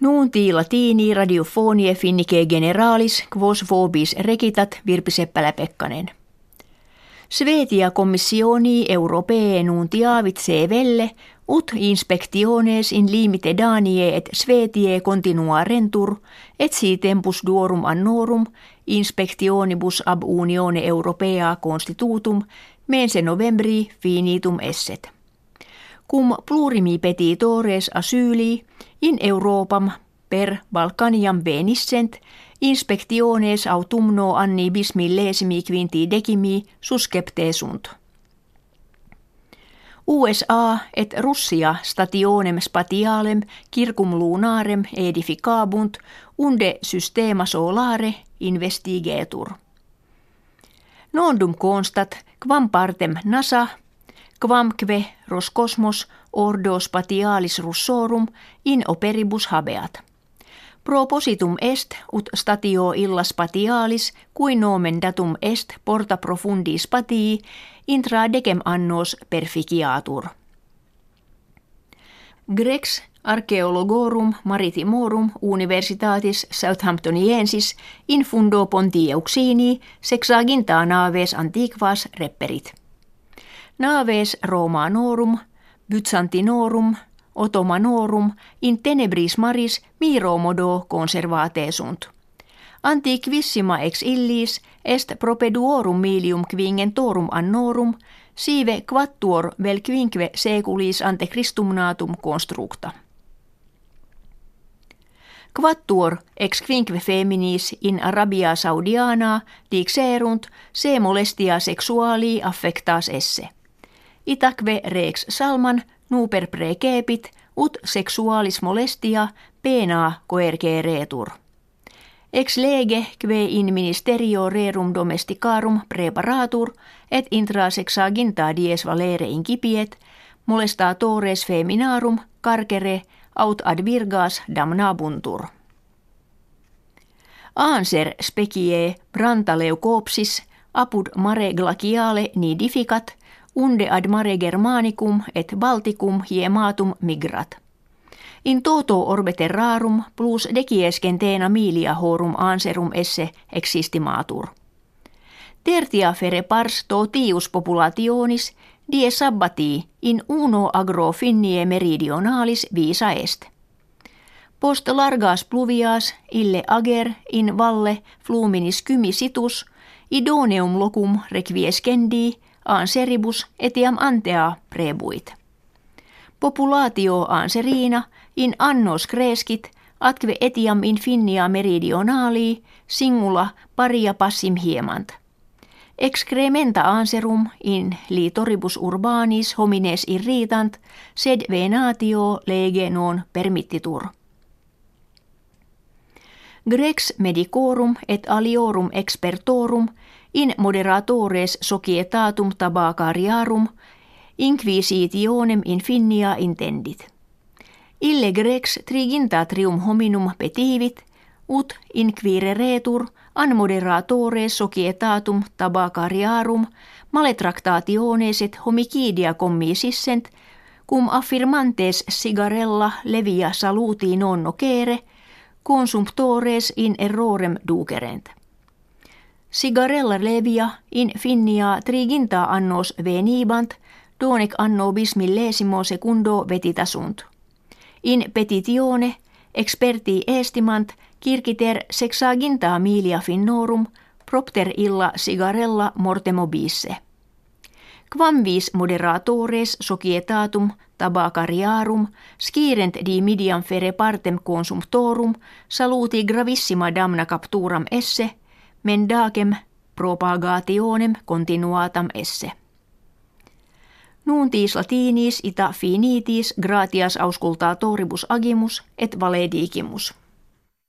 Nuunti latini radiofonie finnike generalis quos vobis rekitat Virpi Seppälä-Pekkanen. Svetia commissioni europee nuntiavit velle ut inspectiones in limite danie et Svetie continua rentur et si tempus duorum annorum inspectionibus ab unione europea constitutum mense novembri finitum esset cum plurimi petitores asyli in Europam per Balkaniam venissent inspectiones autumno anni bis millesimi quinti decimi suscepte sunt. USA et Russia stationem spatialem circum lunarem edificabunt unde systema solare investigetur. Nondum constat quam partem NASA quamque Roscosmos ordo spatialis russorum in operibus habeat. Propositum est ut statio illa spatialis qui nomen datum est porta profundi spatii intra decem annos perficiatur. Grex Archeologorum Maritimorum Universitatis Southamptoniensis in fundo Pontieuxini sexaginta naves antiquas reperit. Naves Romanorum, Byzantinorum, Ottomanorum in tenebris maris miromodo conservate sunt. Antiquissima ex illis est propeduorum milium quingentorum annorum sive quattuor vel quinque seculis ante Christum natum constructa. Quattuor ex quinque feminis in Arabia Saudiana dixerunt se molestia sexuali affectas esse itaque rex salman nuper precepit ut sexualis molestia pena coerge retur. Ex lege que in ministerio rerum domesticarum preparatur et intra sexaginta dies valere incipiet molestatores feminarum carcere aut ad virgas damnabuntur. Anser specie brantaleucopsis apud mare glaciale nidificat – unde ad mare germanicum et balticum hiematum migrat. In toto orbe terrarum plus deciescentena milia horum anserum esse existimatur. Tertia fere pars totius populationis die sabbati in uno agro finnie meridionalis visa est. Post largas pluvias ille ager in valle fluminis situs idoneum locum requiescendi anseribus etiam antea prebuit. Populatio anserina in annos kreskit atque etiam infinia meridionali singula paria passim hiemant. Excrementa anserum in litoribus urbanis homines irritant, sed venatio lege non permittitur. Grex medicorum et aliorum expertorum in moderatores societatum tabacariarum inquisitionem infinia intendit. Ille grex trigintatrium hominum petivit, ut inquireretur an moderatores societatum tabacariarum maletractationes et homicidia commisissent, cum affirmantes sigarella levia saluti non nocere, consumptores in errorem ducerent. Sigarella levia in finnia triginta annos venibant, donec anno bis millesimo secundo vetitasunt. In petitione experti estimant kirkiter sexaginta milia finnorum propter illa sigarella mortemo bisse. Quam vis moderatores societatum tabacariarum skirent di midiam fere partem consumptorum saluti gravissima damna capturam esse – mendacem propagationem continuatam esse. Nuntis latinis ita finitis gratias auscultatoribus agimus et valedigimus.